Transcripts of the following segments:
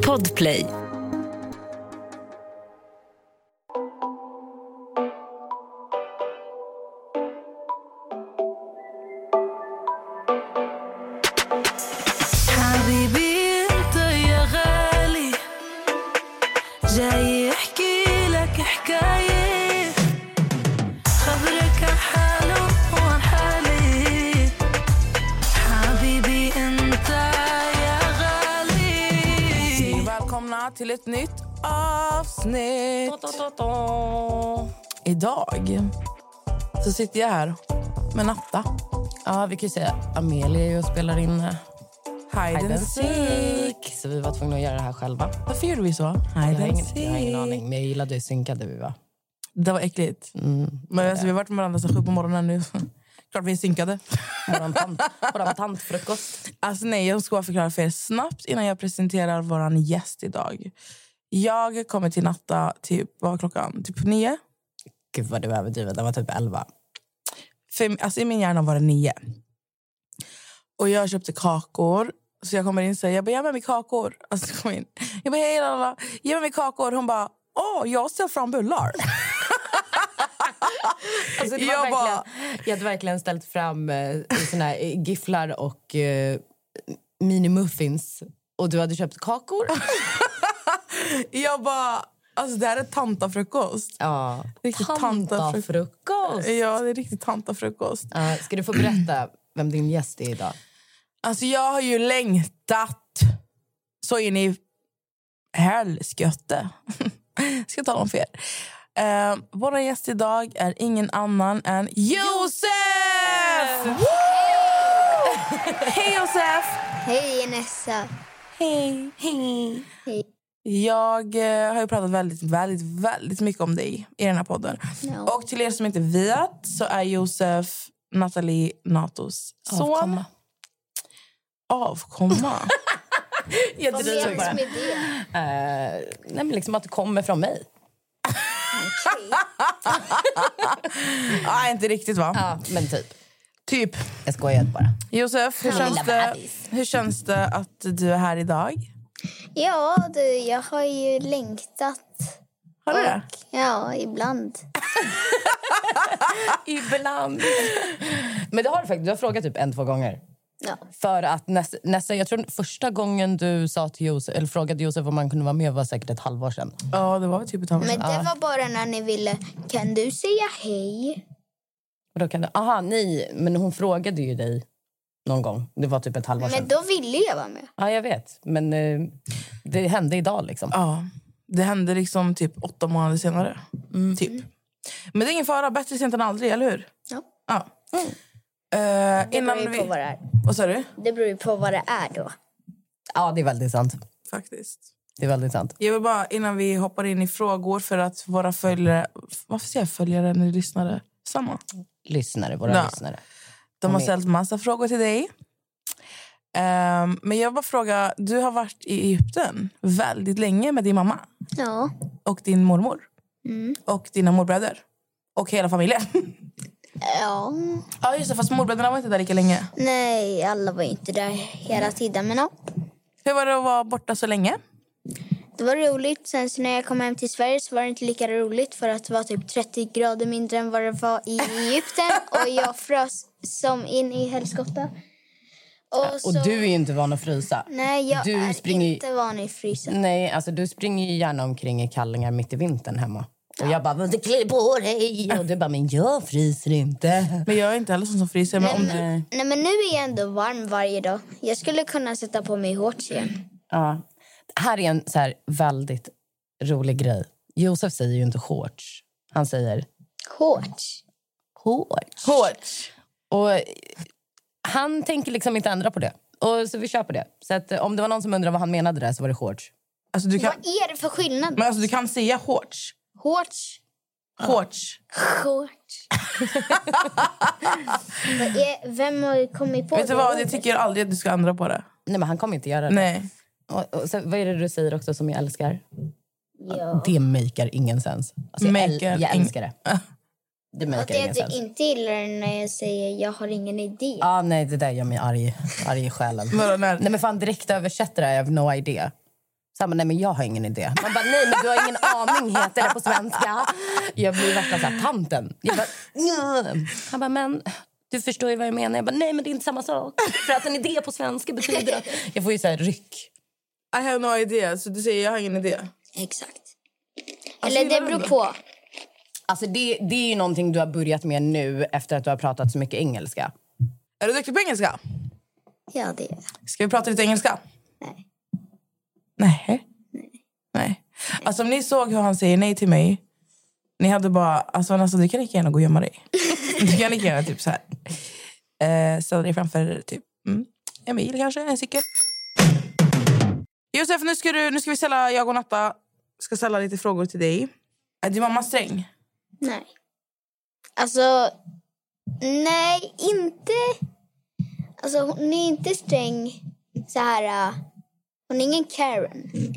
Podplay. Så sitter jag här med Natta. Ja, vi kan ju säga Amelia är och spelar in eh, Hide and seek. Så vi var tvungna att göra det här själva. Varför gjorde vi så? Jag Hide har, and ingen, jag har ingen aning, men jag gillade hur synkade vi var. Det var äckligt. Mm. Men alltså, vi har varit med varandra sedan sju på morgonen nu. Klart vi är synkade. Våran tant, tantfrukost. Alltså nej, jag ska förklara för er snabbt innan jag presenterar vår gäst idag. Jag kommer till Natta typ, vad var klockan? Typ nio. Gud vad du överdriver, den var typ 11. För, alltså, I min hjärna var det nio. Och jag köpte kakor. Så jag kommer in och säger, jag bara, ge mig kakor. Alltså, jag kommer in. Jag bara, hej lala, ge mig kakor. Hon bara, åh, jag ser fram bullar. Alltså, det Jag bara- jag hade verkligen ställt fram eh, såna här eh, gifflar och eh, mini-muffins. Och du hade köpt kakor. jag bara, alltså det här är tantafrukost. Ja, Riktigt tantafrukost. Ja, det är riktigt tantafrukost. Ja, ska du få berätta vem din gäst är idag? Alltså jag har ju längtat så in i helskotte. Ska jag tala om för er. Uh, vår gäst idag är ingen annan än Josef! Hej Josef! Hej Nessa. Hej. Hej. Hej. Jag eh, har ju pratat väldigt, väldigt, väldigt mycket om dig i den här podden. Ja. Och till er som inte vet så är Josef Nathalie Natos son. Avkomma. Avkomma. Jag Vad driver bara. med det? Eh, nej, men liksom att det kommer från mig. Nej, inte riktigt va? Ja, men typ. Typ. Jag skojade bara. Josef, hur Ja. känns, det, hur känns det att du är här idag? Ja, du, jag har ju längtat. Har du det? Ja, ibland. Ibland. men det har du faktiskt. Du har frågat typ en, två gånger. Ja. För att nästa, nästa, jag tror första gången du sa till Josef, eller frågade Josef om han kunde vara med var säkert ett halvår sedan. Ja, det var typ ett halvår Men sedan. det var bara när ni ville, kan du säga hej? Och då kan du, aha, nej, men hon frågade ju dig någon gång. Det var typ ett halvår Men sedan. då ville jag vara med. Ja, jag vet. Men eh, det hände idag liksom. Ja, det hände liksom typ åtta månader senare. Typ. Men det är ingen fara, bättre sent än aldrig, eller hur? Ja. Ja. Eh, Det innan beror ju på vi... vad det är. Vad sa du? Det beror ju på vad det är då. Ja, det är väldigt sant. Faktiskt. Det är väldigt sant. Jag vill bara, innan vi hoppar in i frågor för att våra följare... Varför säger jag följare när lyssnare? Samma. Lyssnare, våra Ja. lyssnare. De har ställt massa frågor till dig. Ehm, men jag bara fråga, du har varit i Egypten väldigt länge med din mamma Ja. och din mormor Mm. och dina morbröder och hela familjen. Ja. ja, just det, fast morbröderna var inte där lika länge. Nej, alla var inte där hela tiden. Men ja, Hur var det att vara borta så länge? det var roligt. Sen så när jag kom hem till Sverige så var det inte lika roligt för att det var typ 30 grader mindre än vad det var i Egypten. Och jag frös som in i helskotta. Och, Och så, du är inte van att frysa. Nej, jag du är springer inte van i frysen. Nej, alltså du springer ju gärna omkring i kallingar mitt i vintern hemma. Och jag bara, men klä på dig! Och du bara, men jag fryser inte. Men jag är inte heller sån som fryser. Men om du, Nej. Nej, men nu är jag ändå varm varje dag. Jag skulle kunna sätta på mig shorts igen. Ja. Här är en så här väldigt rolig grej. Josef säger ju inte shorts. Han säger Shorts? shorts. hårt. Och han tänker liksom inte ändra på det. Och så vi kör på det. Så att, eh, om det var någon som undrade vad han menade där så var det shorts. Alltså, du kan, Vad är det för skillnad? men alltså, du kan säga. Shorts? Shorts? Vad är, vem har kommit på Vet du det vad, ordet? jag tycker aldrig att du ska ändra på det. Nej, men han kommer inte göra det. Nej. Och, och så, vad är det du säger också som jag älskar? Ja. Det makear ingen sens. Alltså, jag, äl- jag ing- älskar det. Det Att jag sens. inte gillar när jag säger jag har ingen idé. Ah, nej, det där gör mig arg, arg i själen. Nej, men fan direkt översätter det, I have no idea. Så nej, men jag har ingen idé. Man bara, nej, men du har ingen aning, heter det på svenska. Jag blir värsta så här, tanten. Jag bara, "Nj." Han bara, men du förstår ju vad jag menar. Jag bara, nej, men det är inte samma sak. För att en idé på svenska betyder att... Jag får ju så här ryck. I have no idea. Så du säger jag har ingen idé. Exakt. Alltså, Eller det beror på. Alltså, det, det är ju någonting du har börjat med nu efter att du har pratat så mycket engelska. Är du duktig på engelska? Ja, det är jag. Ska vi prata lite engelska? Nej. Nej. Nej. Alltså om ni såg hur han säger nej till mig. Ni hade bara, alltså, alltså du kan lika gärna gå och gömma dig. Du kan lika gärna typ så här. Eh, ställa dig framför typ mm, en bil kanske, en cykel. Josef, nu ska, du, nu ska vi ställa, jag och Natta ska ställa lite frågor till dig. Är din mamma sträng? Nej. Alltså, nej, inte... Alltså, hon är inte sträng så här... äh, Hon är ingen Karen.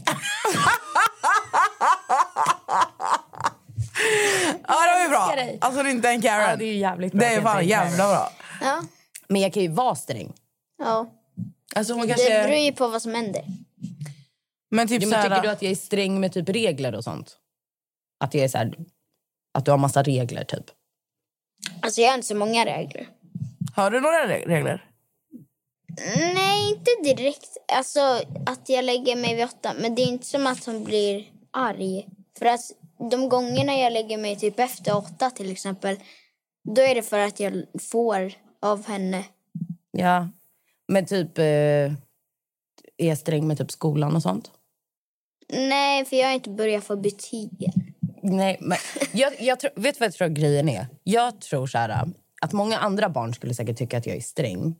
Ja, det var ju bra. Alltså det är inte en Karen. Ja, det är jävligt bra Det är fan jävla bra. Ja, Men jag kan ju vara sträng. ja. Alltså hon Det kanske... beror ju på vad som händer. Men typ så men här, tycker du att jag är sträng med typ regler och sånt? Att jag är så här, att du har massa regler typ? Alltså, jag har inte så många regler. Har du några re- regler? Nej, inte direkt. Alltså, att jag lägger mig vid åtta. Men det är inte som att hon blir arg. För att de gångerna jag lägger mig typ efter åtta till exempel. Då är det för att jag får av henne. Ja. Men typ, eh, är jag sträng med typ skolan och sånt? Nej, för jag har inte börjat få betyg än. Nej, men jag, jag tror, vet vad jag tror grejen är? Jag tror så här, att många andra barn skulle säkert tycka att jag är sträng.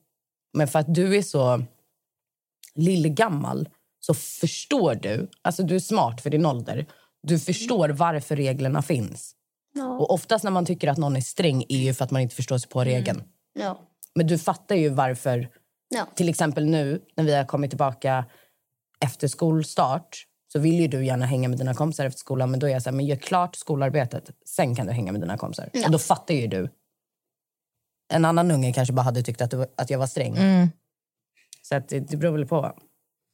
Men för att du är så lillgammal så förstår du. Alltså du är smart för din ålder. Du förstår varför reglerna finns. Ja. Och oftast när man tycker att någon är sträng är ju för att man inte förstår sig på regeln. Ja. Men du fattar ju varför. Ja. Till exempel nu när vi har kommit tillbaka efter skolstart så vill ju du gärna hänga med dina kompisar efter skolan. Men då är jag så här, men gör klart skolarbetet. Sen kan du hänga med dina kompisar. Och då fattar ju du. En annan unge kanske bara hade tyckt att, du, att jag var sträng. Så att det, det beror väl på.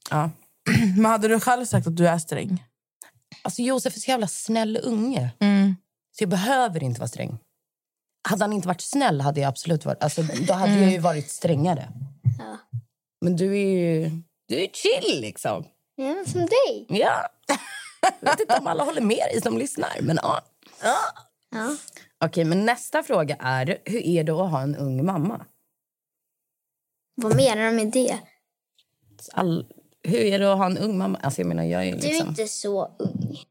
Ja. Men hade du själv sagt att du är sträng? Alltså Josef är så jävla snäll unge. Så jag behöver inte vara sträng. Hade han inte varit snäll hade jag absolut varit... Alltså, då hade jag ju varit strängare. Ja. Men du är ju... Du är chill liksom. Ja, som dig. Ja. Jag vet inte om alla håller med dig som lyssnar. Men ja. Ja. Okej, men nästa fråga är hur är det att ha en ung mamma? Vad menar du med det? All, hur är det att ha en ung mamma? Alltså jag menar, jag är Du är liksom... inte så ung.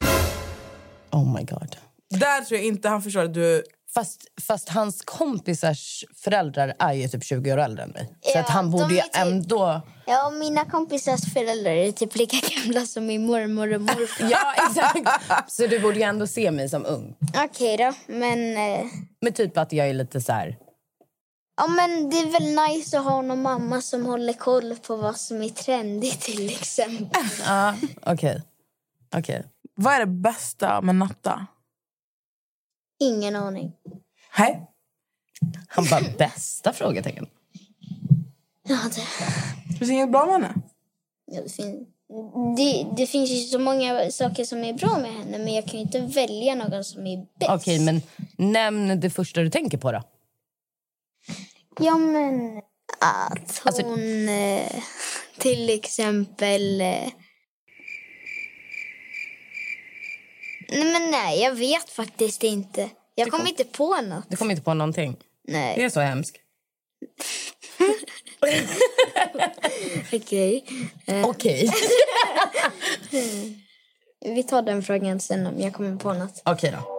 Oh my god. Där tror jag inte han förstår att du... Fast, fast hans kompisars föräldrar är ju typ 20 år äldre än mig. Så Ja, att han de borde ju typ- ändå... Ja, och mina kompisars föräldrar är typ lika gamla som min mormor och morfar. Ja, exakt. Så du borde ju ändå se mig som ung. Okej då, men... Eh, Men typ att jag är lite så här... ja, men det är väl nice att ha någon mamma som håller koll på vad som är trendigt till exempel. Ja, okej. Okej. Vad är det bästa med Natta? Ingen aning. Hej. Han bara, bästa frågetecken. Ja, det, Finns det inget bra med henne? ja, det, fin, det, det finns ju så många saker som är bra med henne men jag kan ju inte välja någon som är bäst. Okej, men nämn det första du tänker på då. Ja, men att Alltså- hon eh, till exempel... Eh, nej, men nej, jag vet faktiskt inte. Jag kommer inte på något. Du kommer inte på någonting. Det Nej, är så hemskt. okej. Okej. Vi tar den frågan sen om jag kommer på något. Okej då.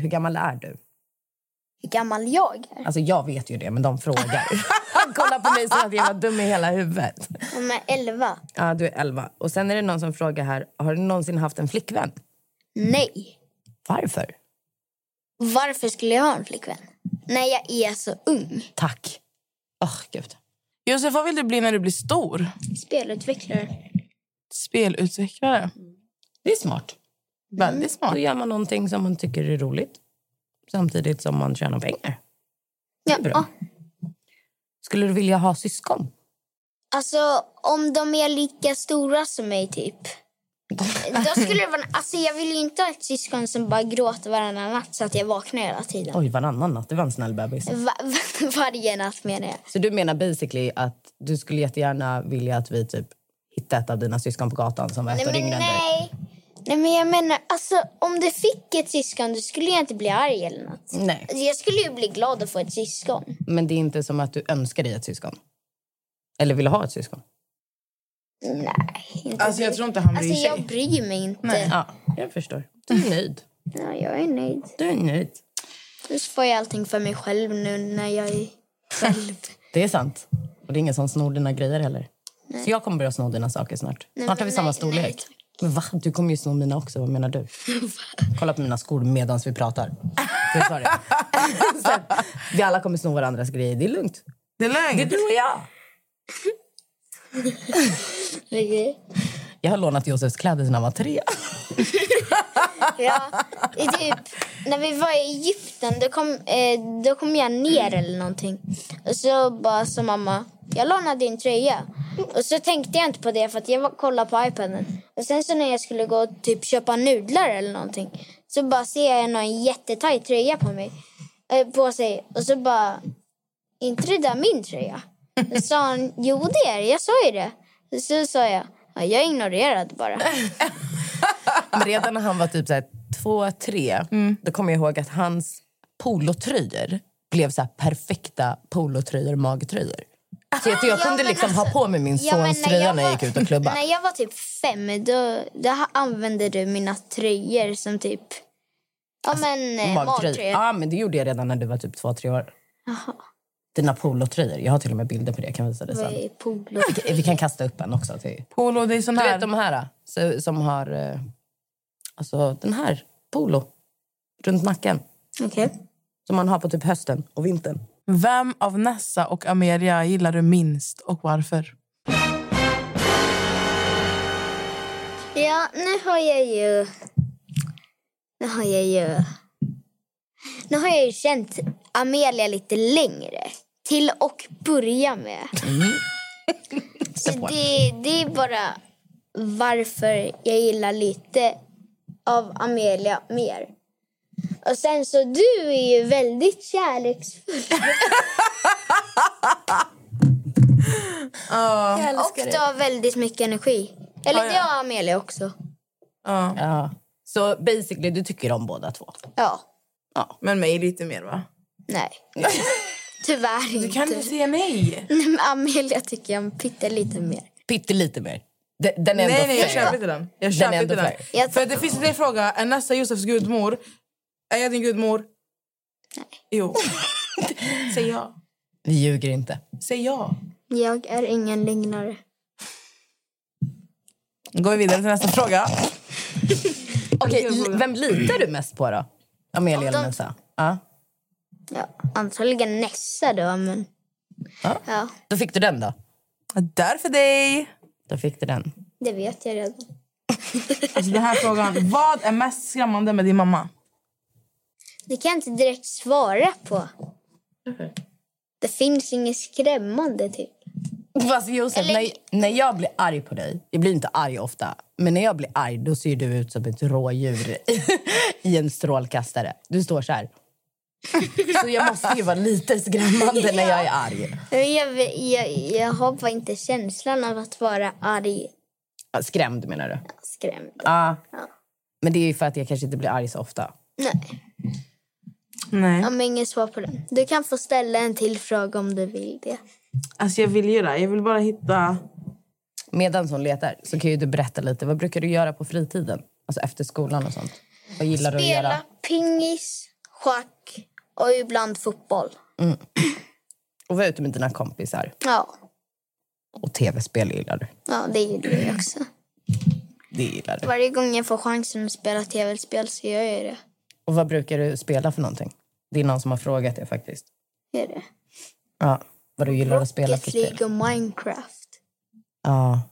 Hur gammal är du? Hur gammal jag är? Alltså jag vet ju det, men de frågar. Kolla på mig som att jag var dum i hela huvudet. Hon är 11. Ja, du är 11. Och sen är det någon som frågar här, har du någonsin haft en flickvän? Nej. Varför? Varför skulle jag ha en flickvän? När jag är så ung. Tack. Åh, gud. Josef, vad vill du bli när du blir stor? Spelutvecklare. Spelutvecklare. Det är smart. Väldigt smart. Då gör man någonting som man tycker är roligt. Samtidigt som man tjänar pengar. Ja, bra. Skulle du vilja ha syskon? Alltså, om de är lika stora som mig, typ. Då skulle det vara... Alltså, jag vill ju inte ha ett syskon som bara gråter varannan natt så att jag vaknar hela tiden. Oj, varannan natt. Det var en snäll bebis. Va varje natt menar jag. Så du menar basically att du skulle jättegärna vilja att vi typ hittade ett av dina syskon på gatan som var ett Nej, år yngre än dig? nej. Nej, men jag menar, alltså, om du fick ett syskon då skulle jag inte bli arg eller något. Nej. Alltså, jag skulle ju bli glad att få ett syskon. Men det är inte som att du önskar dig ett syskon? Eller vill ha ett syskon? Nej, inte Alltså, jag tror inte han bryr Alltså, jag sig. bryr mig inte. Nej. Ja, jag förstår. Du är nöjd. Ja, jag är nöjd. Du är nöjd. Nu får jag allting för mig själv nu när jag är själv. Det är sant. Och det är ingen som snor dina grejer heller. Så jag kommer börja sno dina saker snart. Nej, snart har vi men samma nej, storlek. nej, va? Du kommer ju sno mina också. Vad menar du? Kolla på mina skor medan vi pratar. Sa det. Så vi alla kommer sno varandras grejer. Det är lugnt. Det är Det är lugnt. du och jag. Okej. Jag har lånat Josefs kläder sedan han var tre. Ja, typ, när vi var i Egypten då kom, eh, då kom jag ner eller någonting. Och så bara sa mamma, jag lånade din tröja. Och så tänkte jag inte på det för att jag var, kollade på iPaden. Och sen så när jag skulle gå och typ köpa nudlar eller någonting så bara ser jag någon jättetajt tröja på mig. Eh, på sig. Och så bara, inte det där min tröja? Då sa han, jo det är det, jag sa ju det. Så sa jag, ja, jag ignorerade bara. Men redan när han var typ så här, två, tre då kommer jag ihåg att hans polotröjor blev så här perfekta polotröjor, magtröjor. Så jag, jag Ja, kunde liksom alltså- ha på mig min Ja, sons tröja när jag gick ut och klubbade. När jag var typ fem, då, då använde du mina tröjor som typ... Ja, men eh, magtröjor. Ja, men det gjorde jag redan när du var typ två, tre år. Jaha, Dina polotröjor. Jag har till och med bilder på det. Jag kan visa det vad sen. polo? Vi kan kasta upp en också. Till. Polo, det är sån Du här. vet de här så, som har... eh, Alltså den här. Polo. Runt nacken. Okej. Som man har på typ hösten och vintern. Vem av Nessa och Amelia gillar du minst och varför? Ja, nu har jag ju... Nu har jag ju... Nu har jag ju känt Amelia lite längre. Till och börja med. Så på. det, det är bara varför jag gillar lite av Amelia mer. Och sen så du är ju väldigt kärleksfull. och du har väldigt mycket energi. Eller det har Amelia också. Ja. Ja. Så basically, du tycker om båda två? Ja. Men mig lite mer, va? Nej. Tyvärr inte. Du kan inte säga nej. Nej, men Amelia tycker jag om pyttelite mer. Pyttelite mer. Den, den är ändå Nej, nej, jag fair. köper inte den. Jag köper ändå inte den. fair. Jag För det finns en till fråga. Är Nessa Josefs gudmor? Är jag din gudmor? Nej. Jo. Säg ja. Vi ljuger inte. Säg ja. Jag är ingen lögnare. Då går vi vidare till nästa fråga. Okej, vem litar du mest på då? Amelia eller Nessa? Ja. Ja, antagligen Nessa då, men... Ja. Ja, Då fick du den då. Där för dig. Då fick du den. det vet jag redan. Alltså den här frågan. Vad är mest skrämmande med din mamma? Det kan jag inte direkt svara på. Det finns inget skrämmande, typ. Fast Josef, Eller- när, när jag blir arg på dig, jag blir inte arg ofta, men när jag blir arg då ser du ut som ett rådjur i en strålkastare. Du står så här. Så jag måste ju vara lite skrämmande när jag är arg. Jag, jag, jag har bara inte känslan av att vara arg. Ja, Skrämd menar du? Skrämd. Ja. Ja. Men det är ju för att jag kanske inte blir arg så ofta. Nej, Nej. jag har inget svar på den. Du kan få ställa en till fråga om du vill det. Alltså jag vill ju det. Jag vill bara hitta... Medan hon letar så kan ju du berätta lite. Vad brukar du göra på fritiden? Alltså efter skolan och sånt. Vad gillar du att göra? Spela pingis, schack och ibland fotboll. Och vara ute med dina kompisar. Ja, Och tv-spel gillar du. ja det gillar jag också. Det gillar du. Varje gång jag får chansen att spela tv-spel så gör jag det. Och vad brukar du spela för någonting? Det är någon som har frågat det faktiskt. Gör det. Ja, vad du gillar att spela för Rocket spel. League och Minecraft. Ja,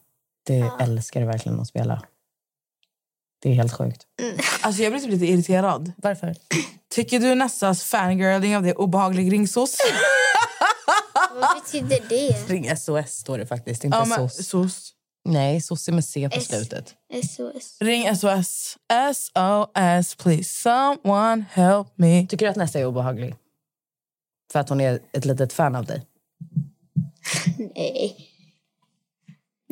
det älskar du verkligen att spela. Det är helt sjukt. Alltså jag blir typ lite irriterad. Varför? Tycker du Nessas fangirling av det är obehaglig ringsos? Vad betyder det? Ring SOS står det faktiskt, inte ja, men, SOS. sos. Nej, SOS är med C på S. slutet. SOS. Ring SOS. SOS please someone help me. Tycker du att Nessa är obehaglig? För att hon är ett litet fan av dig? Nej.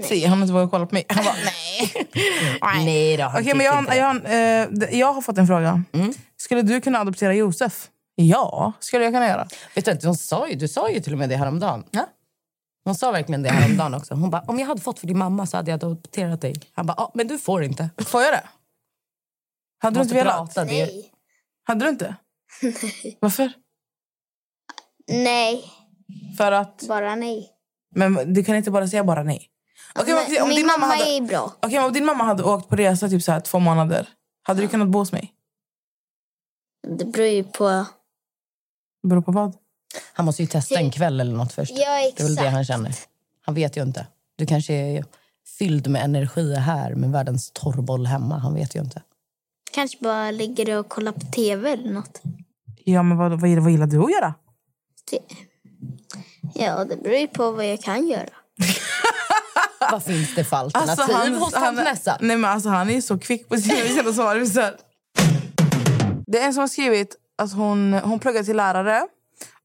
Se, han inte vågar kolla på mig. Han bara, nej. Nej då, han Okej, men jag, har- inte jag, har, eh, jag har fått en fråga. Skulle du kunna adoptera Josef? Ja, skulle jag kunna göra. Vet du, inte, hon sa ju, du sa ju till och med det häromdagen. Ja. Hon sa verkligen det häromdagen också. Hon bara, om jag hade fått för din mamma så hade jag adopterat dig. Han bara, ah, men du får inte. Får jag det? Hade du inte velat? prata. Nej. Hade du inte? Varför? Nej, För att... bara nej. Men du kan inte bara säga bara nej. Okej, men Men om Min din mamma, mamma hade... är bra. Men om din mamma hade åkt på resa typ så här två månader, hade du kunnat bo hos mig? Det beror ju på... Beror på vad? Han måste ju testa en kväll eller något först. Ja, Det är väl det han exakt. känner. Han vet ju inte. Du kanske är fylld med energi här med världens torrboll hemma. Han vet ju inte. Kanske bara ligger och kollar på tv eller något. Ja, men vad, vad, gillar, vad gillar du att göra? Det... Ja, det beror ju på vad jag kan göra. Vad finns det för alternativ Alltså, han- hos han- tant Nessa? Nej, men alltså, han är så kvick på sina, svar. Det är en som har skrivit att hon, hon pluggar till lärare.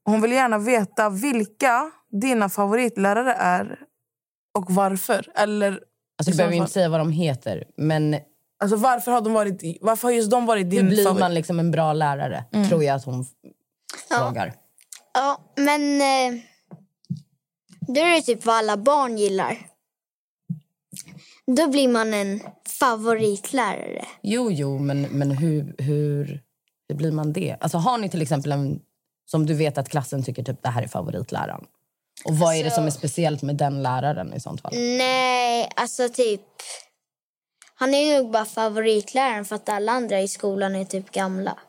Hon vill gärna veta vilka dina favoritlärare är och varför. Eller Alltså, du behöver ju fall- inte säga vad de heter. Men alltså, varför, har de varit, varför har just de varit hur din blir favorit? man liksom en bra lärare? Tror jag att hon frågar. Ja, men... Eh, då är det typ vad alla barn gillar. Då blir man en favoritlärare. Jo, jo, men, men hur, hur, hur blir man det? Alltså, har ni till exempel en som du vet att klassen tycker typ det här är favoritläraren? Och vad är det som är speciellt med den läraren i sånt fall? Nej, alltså typ... Han är nog bara favoritläraren för att alla andra i skolan är typ gamla.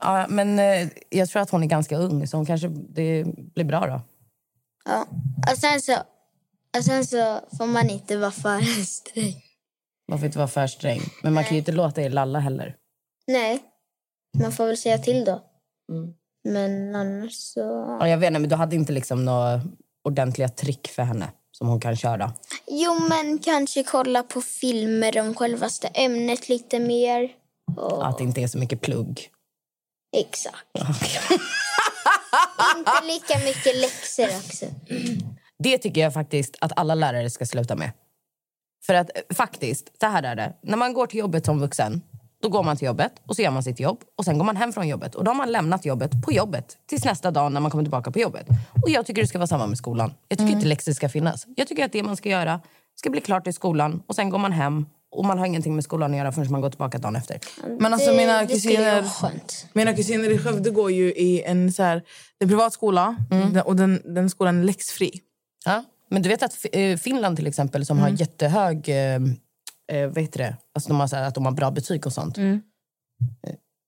Ja, men eh, jag tror att hon är ganska ung, så hon kanske det blir bra då. Ja. Och sen så, och sen så får man inte vara för sträng. Man får inte vara för sträng. Men man kan ju inte låta er lalla heller. Nej, man får väl säga till då. Men annars så... Ja, jag vet inte, men du hade inte liksom några ordentliga trick för henne som hon kan köra. Jo, men kanske kolla på filmer om självaste ämnet lite mer. Och... Att det inte är så mycket plugg. Exakt. inte lika mycket läxor också. Det tycker jag faktiskt att alla lärare ska sluta med. För att faktiskt, så här är det. När man går till jobbet som vuxen, då går man till jobbet och så gör man sitt jobb. Och sen går man hem från jobbet. Och då har man lämnat jobbet på jobbet tills nästa dag när man kommer tillbaka på jobbet. Och jag tycker det ska vara samma med skolan. Jag tycker inte läxor ska finnas. Jag tycker att det man ska göra ska bli klart i skolan och sen går man hem och man har ingenting med skolan att göra förrän man går tillbaka dagen efter. Men alltså mina det ju kusiner... Mina kusiner i Skövde går ju i en, så här, en privat skola Den- och den, den skolan är läxfri. Ja. Men du vet att eh, Finland till exempel som har jättehög... Eh, vad heter det? Alltså de har så här, att de har bra betyg och sånt. Eh,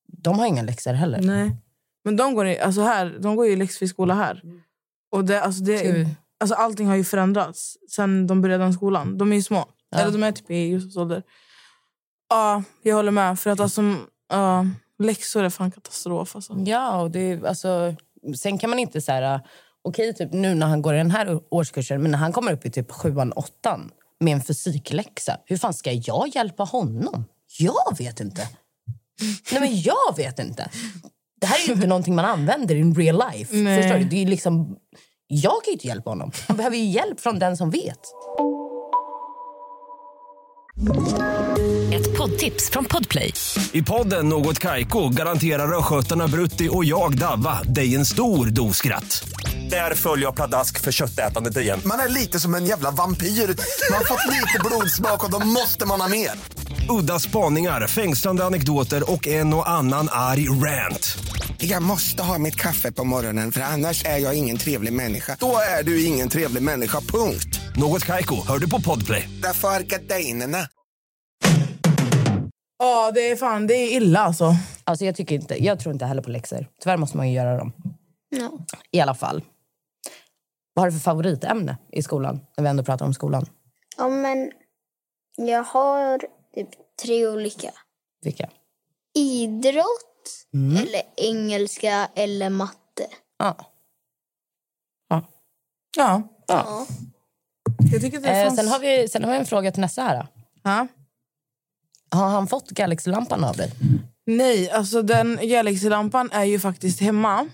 De har inga läxor heller. Nej. Men de går, i, alltså här, de går ju i läxfri skola här. Och det, alltså det, alltså allting har ju förändrats sen de började den skolan. De är ju små. Ja. Eller de är typ i Josefs ålder. Ja, jag håller med. För att alltså, ja, läxor är fan katastrof. Alltså. Ja, och det, alltså, sen kan man inte så här... Okej, typ nu när han går i den här årskursen, men när han kommer upp i typ sjuan, åttan med en fysikläxa, hur fan ska jag hjälpa honom? Jag vet inte. Nej, men jag vet inte. Det här är ju inte någonting man använder in real life. Nej. Förstår du? Det är liksom, jag kan ju inte hjälpa honom. Han behöver ju hjälp från den som vet. Ett poddtips från Podplay. I podden Något Kaiko garanterar östgötarna Brutti och jag, Davva, dig en stor dos skratt. Där följer jag pladask för köttätandet igen. Man är lite som en jävla vampyr. Man har fått lite blodsmak och då måste man ha mer. Udda spaningar, fängslande anekdoter och en och annan arg rant. Jag måste ha mitt kaffe på morgonen för annars är jag ingen trevlig människa. Då är du ingen trevlig människa, punkt. Något Kaiko, hör du på Podplay. Därför är gardinerna. Ja, det är fan det är illa alltså. Alltså jag, tycker inte, jag tror inte heller på läxor. Tyvärr måste man ju göra dem. Ja. I alla fall. Vad har du för favoritämne i skolan? När vi ändå pratar om skolan. ja, men jag har typ tre olika. Vilka? Idrott, eller engelska eller matte. Ja. Ja, Ja. jag tycker det Eh, fanns... sen, har vi, sen har vi en fråga till nästa här. Ja. Har han fått Galaxy-lampan av dig? Nej, alltså den Galaxy-lampan är ju faktiskt hemma.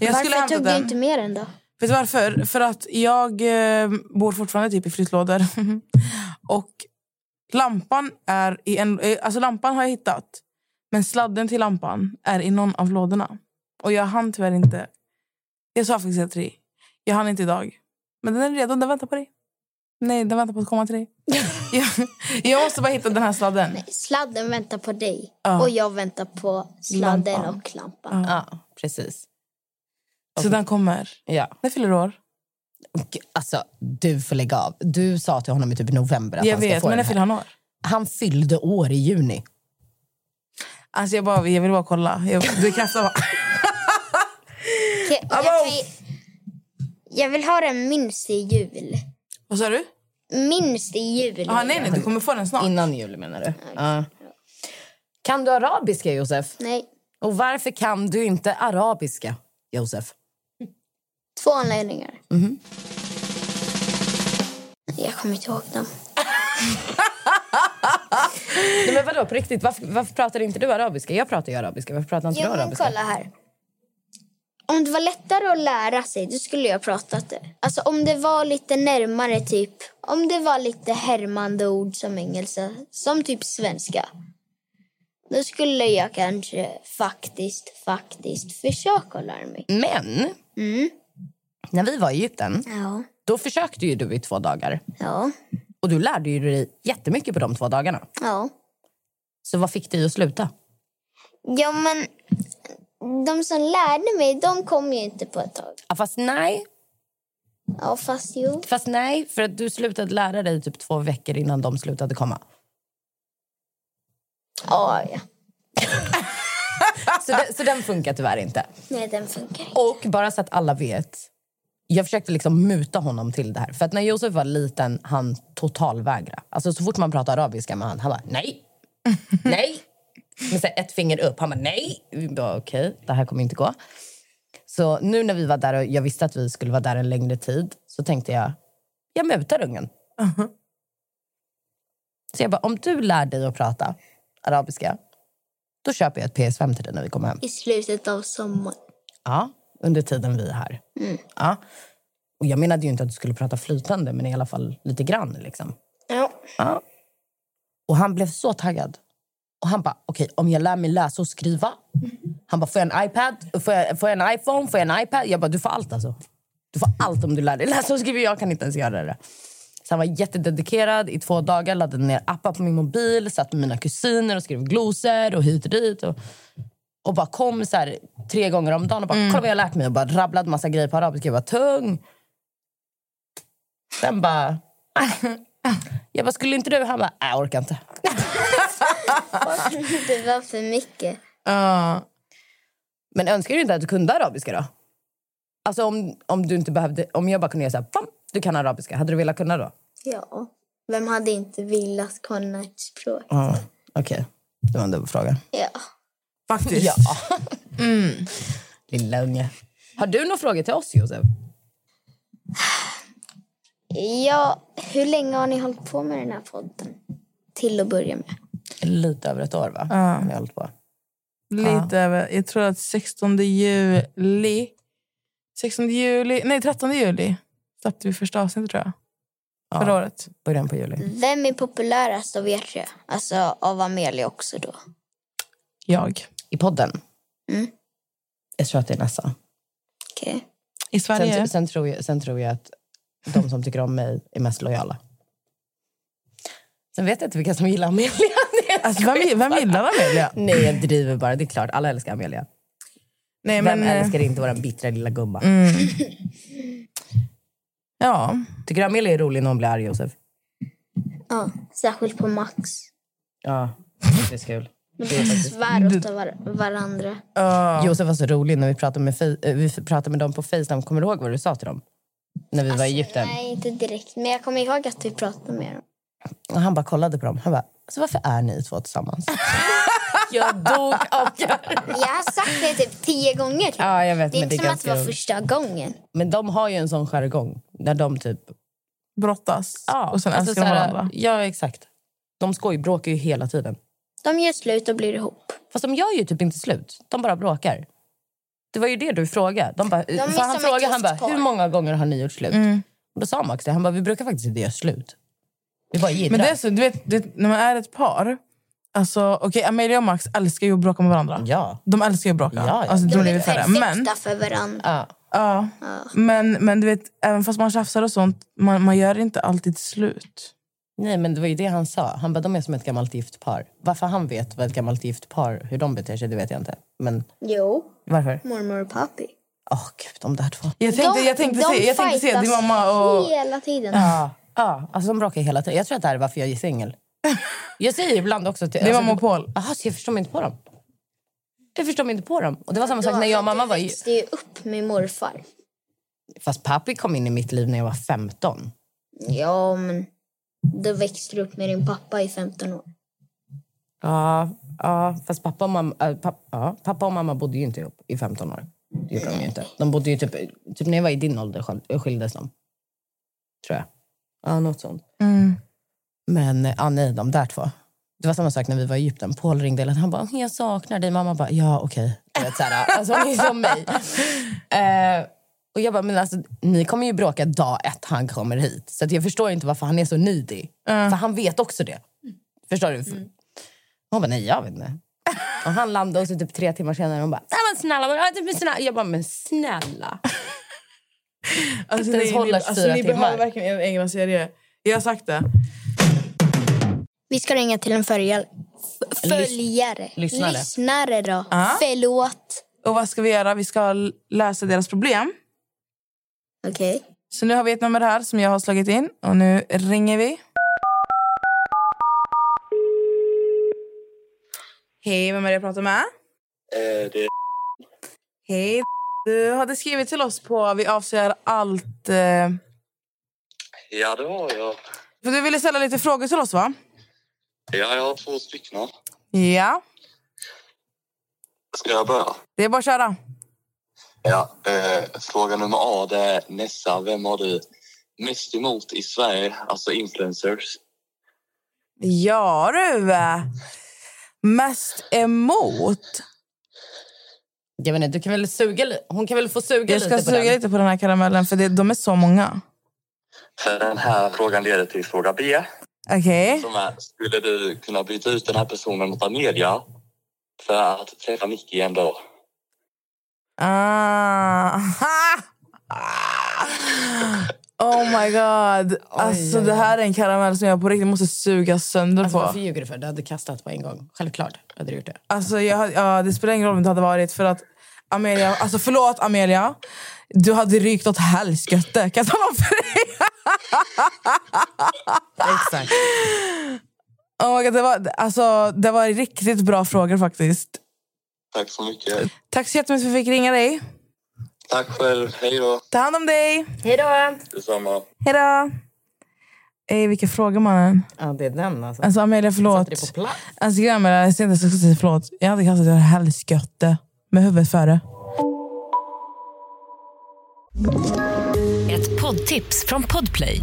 Jag skulle Varför tog du inte med den då? Vet du varför? För att jag eh, bor fortfarande typ i flyttlådor. och lampan är i en... Eh, alltså lampan har jag hittat. Men sladden till lampan är i någon av lådorna. Och jag hann tyvärr inte... Jag sa faktiskt att tre. Jag hann inte idag. Men den är redo, den väntar på dig. Nej, den väntar på att komma till dig. jag, jag måste bara hitta den här sladden. Sladden väntar på dig Ja. och jag väntar på sladden Lampan. och lampan. Ja, precis. Så den kommer. Ja. När fyller du år? Och, alltså, du får lägga av. Du sa till honom i typ november att Jag han ska vet, få men när den fyller här. han år? Han fyllde år i juni. Alltså jag, bara, jag vill bara kolla. Jag bekräftar bara. Okej, jag, ju- jag vill ha den minst i jul. Vad sa du? Minst i jul. Ah, nej, nej, du kommer få den snart. Innan juli menar du? Ja. Kan du arabiska, Josef? Nej, Och varför kan du inte arabiska, Josef? Två anledningar. Mhm. Jag kommer inte ihåg dem. Nej, men vadå, på riktigt? Varför, varför pratar inte du arabiska? Jag pratar ju arabiska. Varför pratar inte Jo, du men arabiska? kolla här. Om det var lättare att lära sig, då skulle jag pratat det. Alltså om det var lite närmare, typ. Om det var lite härmande ord som engelska, som typ svenska. Då skulle jag kanske faktiskt, faktiskt försöka lära mig. Men, när vi var i Egypten, Ja, då försökte ju du i två dagar. ja, Och du lärde ju dig jättemycket på de två dagarna. ja. Så vad fick dig att sluta? Ja, men de som lärde mig, de kom ju inte på ett tag. Ja, fast nej, Ja, fast jo. fast nej, för att du slutade lära dig typ två veckor innan de slutade komma. Ja, ja. Så, det, så den funkar tyvärr inte. Nej, den funkar inte. Och bara så att alla vet. Jag försökte liksom muta honom till det här. För att när Josef var liten, han totalvägra. Alltså så fort man pratar arabiska med han, han bara nej, nej. Med så ett finger upp. Han bara nej. Vi bara okej, det här kommer inte gå. Så nu när vi var där och jag visste att vi skulle vara där en längre tid så tänkte jag, jag mutar ungen. Så jag bara, om du lär dig att prata arabiska, då köper jag ett PS5 till dig när vi kommer hem. I slutet av sommaren. Ja, under tiden vi är här. Ja. Och jag menade ju inte att du skulle prata flytande, men i alla fall lite grann. Liksom. Ja. Ja. Och han blev så taggad. Och han bara, okej, om jag lär mig läsa och skriva. Han bara, får jag en iPad? Får jag, får jag en iPhone? Får jag en iPad? Jag bara, du får allt alltså. Du får allt om du lär dig läsa och skriva. Jag kan inte ens göra det. Så han var jättededikerad i två dagar, laddade ner appar på min mobil, satt med mina kusiner och skrev glosor och hit och dit. Och, och bara kom så här, tre gånger om dagen och bara, kolla vad jag har lärt mig. Och bara rabblade massa grejer på arabiska. Jag var tung. Sen bara... Jag bara, skulle inte du? Han bara, "Nej, jag orkar inte. Det var för mycket. Ja. Men önskar du inte att du kunde arabiska då? Alltså om, om du inte behövde, om jag bara kunde göra så här, pam, du kan arabiska, hade du velat kunna då? Ja. Vem hade inte velat kunna ett språk? Ja, okej. Det var en dubbel fråga. Ja. Faktiskt. Ja. Lilla unge. Har du några frågor till oss, Josef? ja. Hur länge har ni hållit på med den här podden? Till att börja med. Lite över ett år, va? Ja. Har ni hållit på. Lite över. Jag tror att 16 juli... 16 juli... Nej, 13 juli släppte vi första avsnittet, tror jag. Förra året. Början på juli. Vem är populärast av er tre? Alltså av Amelia också då. Jag. I podden? Mm. Jag tror att det är Nessa. Okej. I Sverige? Sen, sen, tror jag, sen tror jag att de som tycker om mig är mest lojala. Sen vet jag inte vilka som gillar Amelia. Alltså, vem, vem gillar Amelia? Nej, jag driver bara. Det är klart, alla älskar Amelia. Nej, Vem men, eh, älskar inte våra bittra lilla gumma? Mm. Ja. Tycker du Amelia är rolig när hon blir arg, Josef? Ja, särskilt på Max. Ja, det är kul. De svär åt var varandra. Ja. Josef var så rolig när vi pratade med, eh, vi pratade med dem på Facetime. Kommer du ihåg vad du sa till dem? När vi var i Egypten. Nej, inte direkt. Men jag kommer ihåg att vi pratade med dem. Och han bara kollade på dem. Han bara, alltså varför är ni två tillsammans? jag dog av. Jag har sagt det typ tio gånger. Ja, jag vet, Det är men inte det är som att det var första gången. Men de har ju en sån jargong där de typ... Brottas Ja, och sen alltså älskar de varandra. Ja, exakt. De skojbråkar ju hela tiden. De gör slut och blir ihop. Fast de gör ju typ inte slut. De bara bråkar. Det var ju det du frågade. De bara, är för han frågade han bara, hur många gånger har ni gjort slut? Mm. Och då sa Max det. Han bara, vi brukar faktiskt inte göra slut. Vi bara jiddrar. Men det är så, du vet, du vet, när man är ett par... Alltså, okay, Amelia och Max älskar ju att bråka med varandra. Ja. De älskar ju att bråka. Ja, ja. Alltså, de De är perfekta Men, för varandra. Ja. ja, men, men du vet, även fast man tjafsar och sånt, man, man gör inte alltid slut. Nej, men det var ju det han sa. Han bara, de är som ett gammalt gift par. Varför han vet vad ett gammalt gift par, hur de beter sig, det vet jag inte. Men Jo, varför? mormor och pappi. Åh gud, de där två. Jag tänkte, jag tänkte, se, jag tänkte se din mamma och... hela tiden. Ja, ja, alltså de bråkar hela tiden. Jag tror att det här är varför jag är singel. Jag säger ibland också till... Din alltså, mamma och Paul. Jaha, så jag förstår mig inte på dem. Jag förstår mig inte på dem. Och det var samma sak när jag och mamma var växte ju upp med morfar. Fast pappi kom in i mitt liv när jag var 15. Ja, men då växte du upp med din pappa i 15 år. Ja, ja fast pappa och, mamma, äh, ja, pappa och mamma bodde ju inte ihop i 15 år. Det gjorde de ju inte. De bodde ju typ, typ när jag var i din ålder skil- skildes de. Tror jag. Ja, något sånt. Mm. Men ja, nej, de där två. Det var samma sak när vi var i Egypten. Paul ringde hela tiden. Han bara, jag saknar dig. Mamma bara, ja okej. Här, Alltså hon är som mig. Eh, och jag bara, men alltså, ni kommer ju bråka dag ett han kommer hit. Så att jag förstår inte varför han är så needy. För han vet också det. Förstår du? Hon bara, nej jag vet inte. Och han landade och så typ tre timmar senare hon bara, nej men snälla, men, typ, snälla. Jag bara, men snälla. Alltså, Inte ens ni, hålla ni, alltså, 24 ni behöver verkligen en egen serie. Jag har sagt det. Vi ska ringa till en följare. Följare. lyssnare. Lyssnare då. Ja. Förlåt. Och vad ska vi göra? Vi ska lösa deras problem. Okej. Så nu har vi ett nummer här som jag har slagit in. Och nu ringer vi. Hej, vem är det jag pratar med? Eh, det Hej. Du hade skrivit till oss på Vi avser allt. Eh, Ja, det har jag. för du ville ställa lite frågor till oss, va? Ja, jag har två stycken. Ja, Ska jag börja? det är bara att köra. Ja. Eh, fråga nummer A det är Nessa. Vem har du mest emot i Sverige? Alltså influencers. Ja, du. Mest emot. Jag vet inte, du kan väl suga, hon kan väl få suga Jag ska lite på suga den. lite på den här karamellen, för det, de är så många. För den här frågan leder till fråga B. Okej. Som är, skulle du kunna byta ut den här personen mot Amelia för att träffa Nicky en dag? Ah. Oh my god. Alltså, oj, det här är en karamell som jag på riktigt måste suga sönder Alltså, på. varför ljuger du för? Du hade kastat på en gång. Självklart hade du gjort det. Alltså, jag, ja, det spelar ingen roll om det hade varit för att Amelia, alltså förlåt Amelia, du hade rykt åt helskotte. Kan jag tala om för dig? Exakt. Oh my god, det, var, alltså, det var riktigt bra frågor faktiskt. Tack så mycket. Tack så jättemycket för att vi fick ringa dig. Tack själv. Hej då. Ta hand om dig. Hej då! Detsamma. Hej då. Ey, vilka frågor mannen. Ja, det är den alltså. Alltså Amelia, förlåt. Satte det på plats. Alltså grejen med det här, jag säga förlåt. Jag hade kastat ett helskotte med huvudet före. Ett poddtips från Podplay.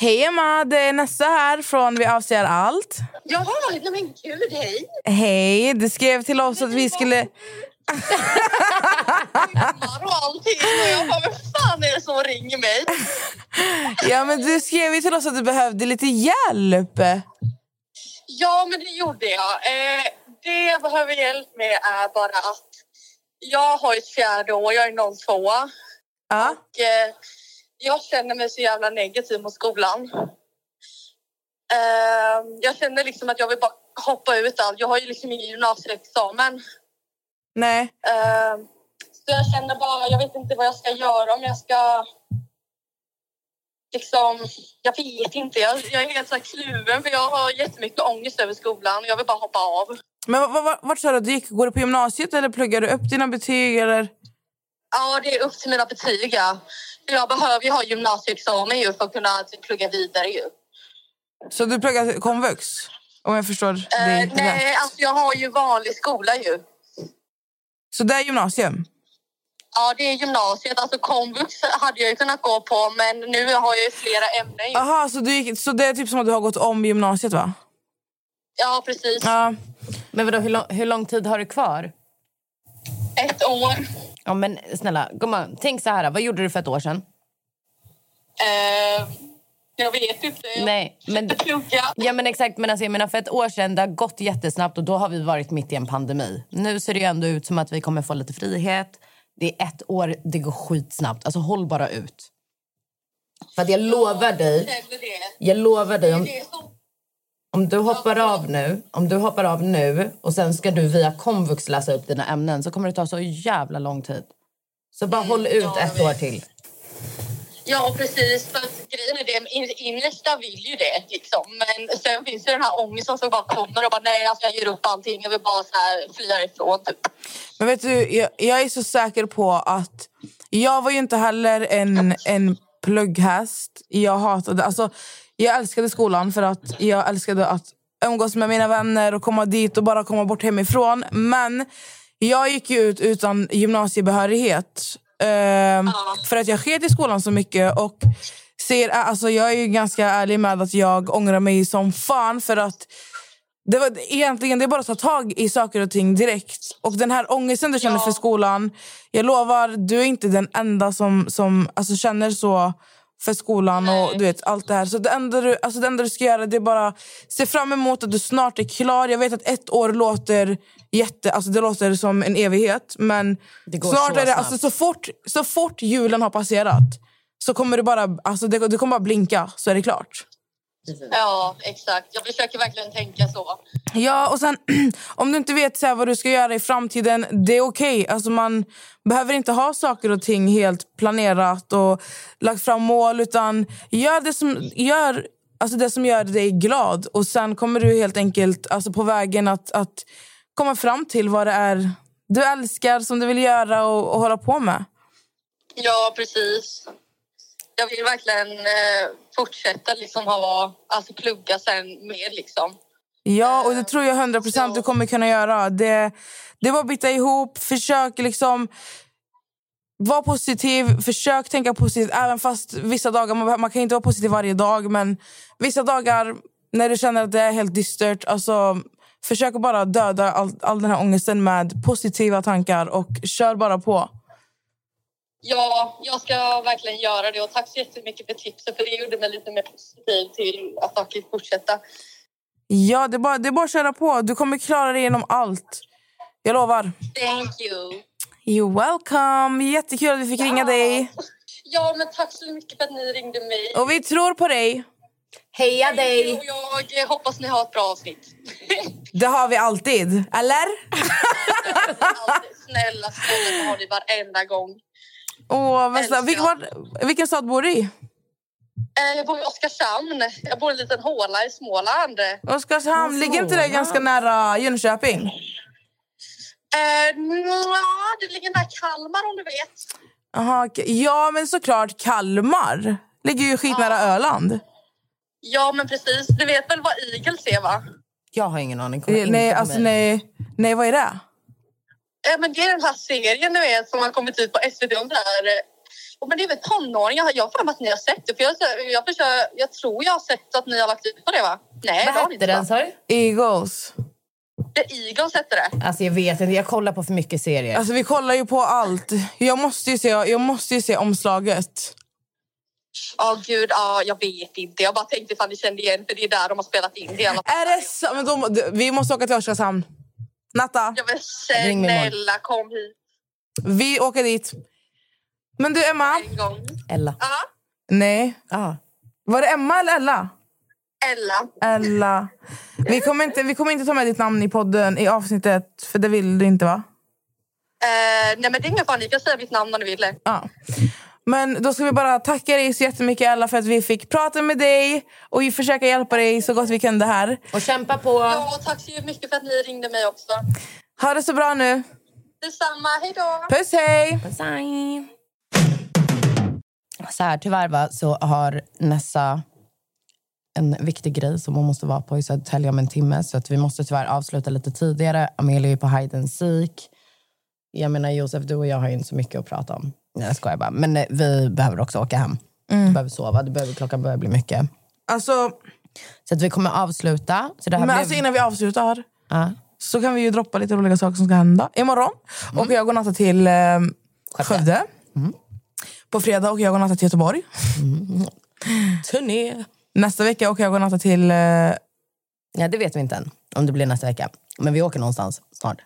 Hej Emma, det är Nessa här från Vi avser allt. Jaha, nej men gud, hej. Hej, du skrev till oss att vi skulle... Och allting. Och jag bara, vem fan är det som ringer mig? Ja, men du skrev ju till oss att du behövde lite hjälp. Ja, men det gjorde jag. Eh, det jag behöver hjälp med är bara att jag har ett fjärde år, jag är 02. Ja. Och eh, jag känner mig så jävla negativ mot skolan. Eh, jag känner liksom att jag vill bara hoppa ut allt. Jag har ju liksom ingen gymnasieexamen. Nej. Eh, så jag känner bara, jag vet inte vad jag ska göra om jag ska... Liksom, jag vet inte. Jag, jag är helt så kluven för jag har jättemycket ångest över skolan. Jag vill bara hoppa av. Men vart sa du att du gick? Går du på gymnasiet eller pluggar du upp dina betyg? Eller? Ja, det är upp till mina betyg. Ja. Jag behöver ju ha gymnasieexamen ju för att kunna typ, plugga vidare. Ju. Så du pluggar komvux? Om jag förstår dig Eh, rätt. nej, alltså jag har ju vanlig skola ju. Så det är gymnasium? Ja, det är gymnasiet. Alltså komvux hade jag ju kunnat gå på men nu har jag ju flera ämnen. Ju. Aha, så, du gick, så det är typ som att du har gått om gymnasiet va? Ja, precis. Ja. Men vadå, hur, lång, hur lång tid har du kvar? Ett år. Ja, men snälla, gumman, tänk så här. Vad gjorde du för ett år sedan? Eh, jag vet inte. Nej, men, ja, men exakt. Men alltså, jag menar, för ett år sedan, det har gått jättesnabbt och då har vi varit mitt i en pandemi. Nu ser det ju ändå ut som att vi kommer få lite frihet. Det är ett år, det går skitsnabbt. Alltså håll bara ut. För jag lovar dig, jag lovar dig om, om du hoppar av nu, om du hoppar av nu och sen ska du via komvux läsa upp dina ämnen så kommer det ta så jävla lång tid. Så bara håll ut ett år till. Ja, precis. För att grejen är det, in- innersta vill ju det. Liksom. Men sen finns ju den här ångesten som bara kommer och bara nej, alltså, jag ger upp allting. Jag vill bara så här, fly härifrån. Typ. Men vet du, jag, jag är så säker på att... Jag var ju inte heller en, en plugghäst. Jag hatade... Alltså, jag älskade skolan för att jag älskade att umgås med mina vänner och komma dit och bara komma bort hemifrån. Men jag gick ju ut utan gymnasiebehörighet. Ehm, För att jag sket i skolan så mycket. Och ser, alltså, jag är ju ganska ärlig med att jag ångrar mig som fan. För att det var egentligen det är bara att ta tag i saker och ting direkt. Och den här ångesten du känner för skolan, jag lovar, du är inte den enda som, som alltså, känner så för skolan och du vet allt det här. Så det enda, du, alltså, det enda du ska göra det är bara se fram emot att du snart är klar. Jag vet att ett år låter jätte, alltså det låter som en evighet. Men snart är det, alltså, så, fort, så fort julen har passerat så kommer du bara, alltså, det, du kommer bara blinka så är det klart. Ja, exakt. Jag försöker verkligen tänka så. Ja, och sen om du inte vet så vad du ska göra i framtiden, det är okej. Alltså, man behöver inte ha saker och ting helt planerat och lagt fram mål, utan gör det som gör, alltså det som gör dig glad. Och sen kommer du helt enkelt alltså på vägen att, att komma fram till vad det är du älskar, som du vill göra och, och hålla på med. Ja, precis. Jag vill verkligen eh, fortsätta liksom ha, alltså plugga sen mer liksom. Ja, och det tror jag 100 procent du kommer kunna göra. Det, det bara att bita ihop. Försök liksom... Var positiv, försök tänka positivt. Även fast vissa dagar, man, man kan inte vara positiv varje dag. Men vissa dagar när du känner att det är helt dystert. Alltså, försök bara döda all, all den här ångesten med positiva tankar. Och kör bara på. Ja, jag ska verkligen göra det och tack så jättemycket för tipset för det gjorde mig lite mer positiv till att faktiskt fortsätta. Ja, det är, bara, det är bara att köra på. Du kommer klara dig genom allt. Jag lovar. Thank you. You're welcome. Jättekul att vi fick ringa dig. Ja, men tack så mycket för att ni ringde mig. Och vi tror på dig. Heja dig! Och jag hoppas ni har ett bra avsnitt. Det har vi alltid. Eller? Snälla, snälla, det har ni varenda gång. Åh, vad snällt. Vil, var, vilken stad bor du i? Eh, Jag bor i Oskarshamn. Jag bor i en liten håla i Småland. Oskarshamn. Ligger inte det ganska nära Jönköping? Eh, nja, det ligger nära Kalmar om du vet. Aha, okej. ja, men såklart Kalmar. Ligger ju skitnära Öland. Ja, men precis. Du vet väl vad Eagles är, va? Jag har ingen aning. Kommer Eh, Nej, alltså nej. Nej, vad är det? Ja, men det är den här serien du vet, som har kommit ut på SVT om det här. Och men det är väl tonåringar. Jag har för mig att ni har sett det. För jag, jag, försöker, jag tror jag har sett att ni har lagt ut på det va? Nej, Vad hette den sa du? Eagles. The Eagles hette det. Alltså jag vet inte, jag kollar på för mycket serier. Alltså vi kollar ju på allt. Jag måste ju se, jag måste ju se omslaget. Ja gud, ja, jag vet inte. Jag bara tänkte ifall ni kände igen för det är där de har spelat in det. Är det så? Men då, vi måste åka till Oskarshamn. Natta, Ja, men snälla kom hit vi åker dit. Men du Emma. en gång. Ella. Ja, Nej. Ja. Var det Emma eller Ella? Ella. Ella. Vi kommer, inte, vi kommer inte ta med ditt namn i podden i avsnittet, för det vill du inte va? Eh, nej men det är ingen fara, ni kan säga mitt namn om ni vill. Ja. Men då ska vi bara tacka dig så jättemycket Ella för att vi fick prata med dig och vi försöka hjälpa dig så gott vi kunde här. Och kämpa på. Ja, och tack så mycket för att ni ringde mig också. Ha det så bra nu. Detsamma, hej då! Puss hej! Så här, tyvärr va, så har Nessa en viktig grej som hon måste vara på i Södertälje om en timme. Så att vi måste tyvärr avsluta lite tidigare. Amelia är på hide and seek. Jag menar Josef, du och jag har ju inte så mycket att prata om. Nej, jag skojar bara. Men eh, vi behöver också åka hem. Du behöver sova, du behöver, klockan börjar bli mycket. Alltså, Så att vi kommer avsluta. Så det här men blev... alltså innan vi avslutar Ja. så kan vi ju droppa lite roliga saker som ska hända. Imorgon åker jag och natta till eh, Skövde. På fredag åker jag och natta till Göteborg. Turné. Nästa vecka åker jag och natta till... Eh, Ja, det vet vi inte än om det blir nästa vecka. Men vi åker någonstans snart.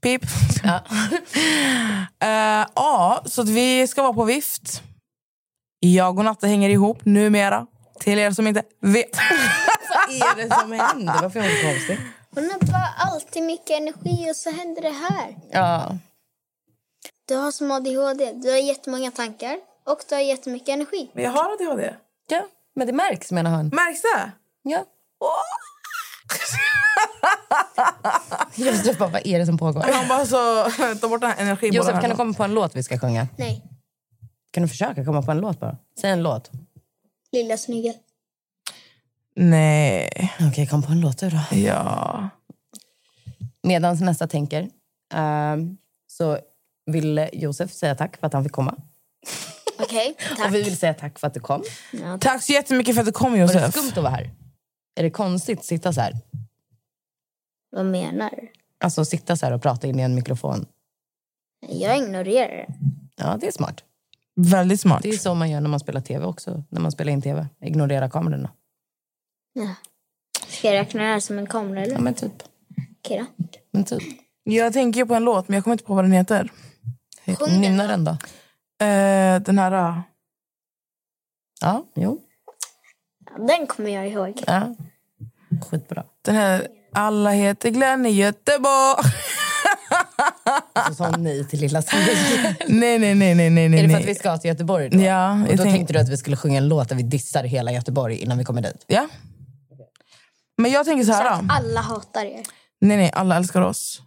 Pip. Ja. Eh, ja, så att vi ska vara på vift. Jag och Natta hänger ihop numera. Till er som inte vet. Vad är det som händer? Varför är hon konstig? Hon har bara alltid mycket energi och så händer det här. Ja. Du har som ADHD. Du har jättemånga tankar och du har jättemycket energi. Men jag har ADHD. ja, men det märks menar han. Märks det? Ja. Josef bara, vad är det som pågår? Han bara så, ta bort den här energibollen. Josef, här kan du komma på en låt vi ska sjunga? Nej, Kan du försöka komma på en låt bara? Säg en låt. lilla snigel. Nej. Okej, kom på en låt du då. Ja. Medan nästa tänker ehm, så vill Josef säga tack för att han fick komma. Okej, tack. Och vi vill säga tack för att du kom. Ja, Tack så jättemycket för att du kom Var det Josef. skumt att vara här? Är det konstigt att sitta så här? Vad menar du? Alltså sitta så här och prata in i en mikrofon. Jag ignorerar det. Ja, det är smart. Väldigt smart. Det är så man gör när man spelar tv också. När man spelar in tv. Ignorera kamerorna. Ja. Ska jag räkna det här som en kamera eller? Ja, men typ. Okej då. Men typ. Jag tänker på en låt men jag kommer inte på vad den heter. Sjung Nynna den då. Eh, den här... ah. Ja, jo. Ja, den kommer jag ihåg. Ja. Skitbra. Den här... Alla heter Glenn i Göteborg. Så sa hon nej till Lilla Sverige. nej, nej, nej, nej, nej. Är det för att vi ska till Göteborg då? Ja, Och jag då tänk- tänkte du att vi skulle sjunga en låt där vi dissar hela Göteborg innan vi kommer dit? Ja. Men jag tänker så här. då. alla hatar er. Nej, nej, alla älskar oss.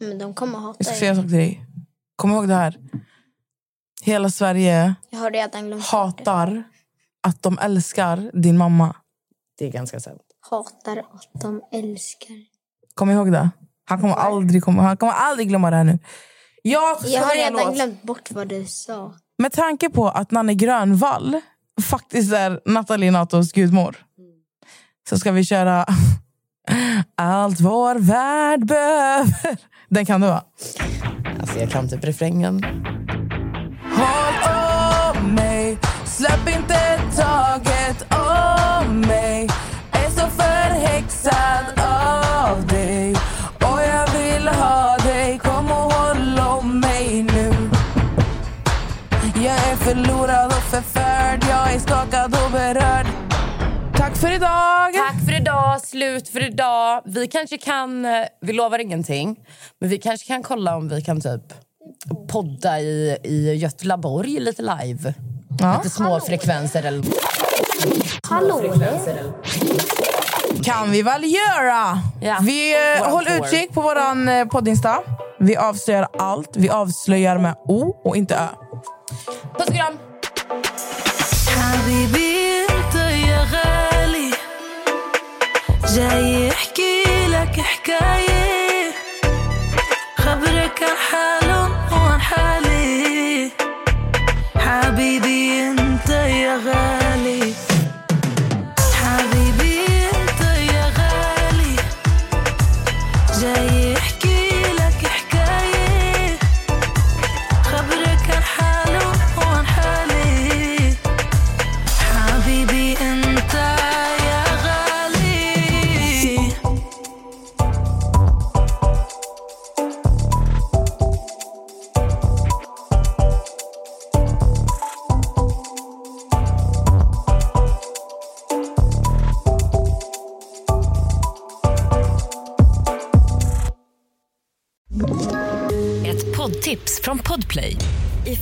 Men de kommer Jag hata ska säga en er. sak till dig. Kom ihåg det här. Hela Sverige Jag har redan glömt bort det. hatar att de älskar din mamma. Det är ganska sant. Hatar att de älskar. Kom ihåg det. Han kommer aldrig, komma, han kommer aldrig glömma det här nu. Jag, ska Jag har redan låt. glömt bort vad du sa. Med tanke på att Nanne Grönvall faktiskt är Nathalie Natos gudmor så ska vi köra Allt vår värld behöver. Den kan du va? Alltså jag kan typ refrängen. För idag! Tack för idag, slut för idag. Vi kanske kan, eh, vi lovar ingenting, men vi kanske kan kolla om vi kan typ podda i, i Göteborg lite live. Ja. Lite små frekvenser eller... Hallå? kan vi väl göra. Ja. Vi eh, håll tour. utkik på våran eh, poddinsta. Vi avslöjar allt. Vi avslöjar med O och inte Ö. Puss och kram! جاي احكي لك حكاية. خبرك كان